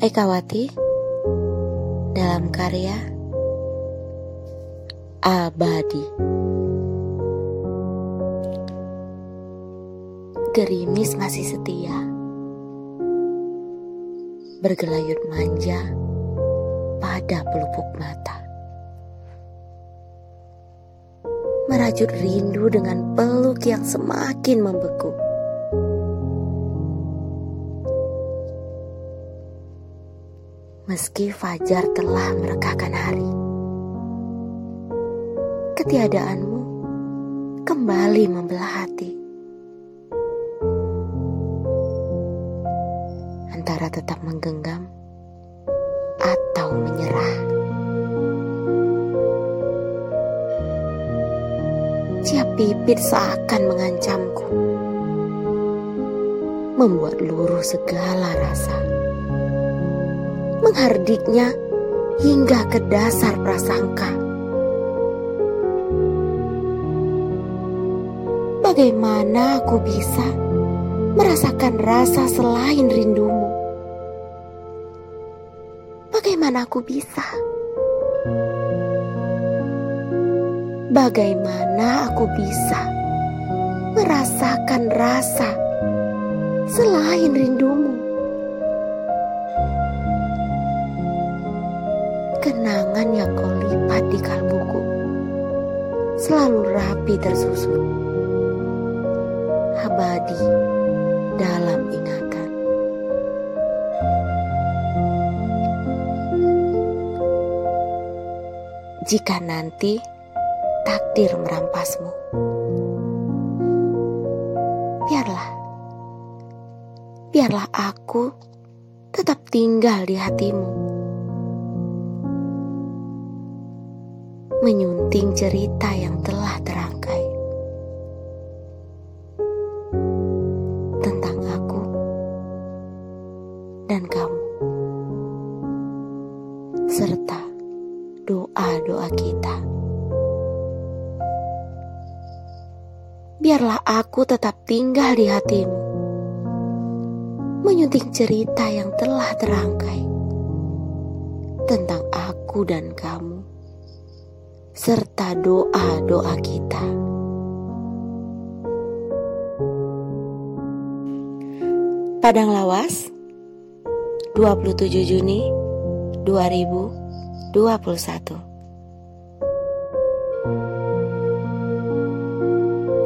Ekawati dalam karya Abadi. Gerimis masih setia. Bergelayut manja pada pelupuk mata. Merajut rindu dengan peluk yang semakin membeku meski fajar telah merekahkan hari. Ketiadaanmu kembali membelah hati. Antara tetap menggenggam atau menyerah. Ciap pipit seakan mengancamku. Membuat luruh segala rasa menghardiknya hingga ke dasar prasangka. Bagaimana aku bisa merasakan rasa selain rindumu? Bagaimana aku bisa? Bagaimana aku bisa merasakan rasa selain rindumu? Kenangan yang kau lipat di kalbuku. Selalu rapi tersusun. Abadi dalam ingatan. Jika nanti takdir merampasmu biarlah biarlah aku tetap tinggal di hatimu menyunting cerita yang telah terangkai. Tentang aku dan kamu, serta doa-doa kita. Biarlah aku tetap tinggal di hatimu, menyunting cerita yang telah terangkai tentang aku dan kamu serta doa-doa kita. Padang Lawas 27 Juni 2021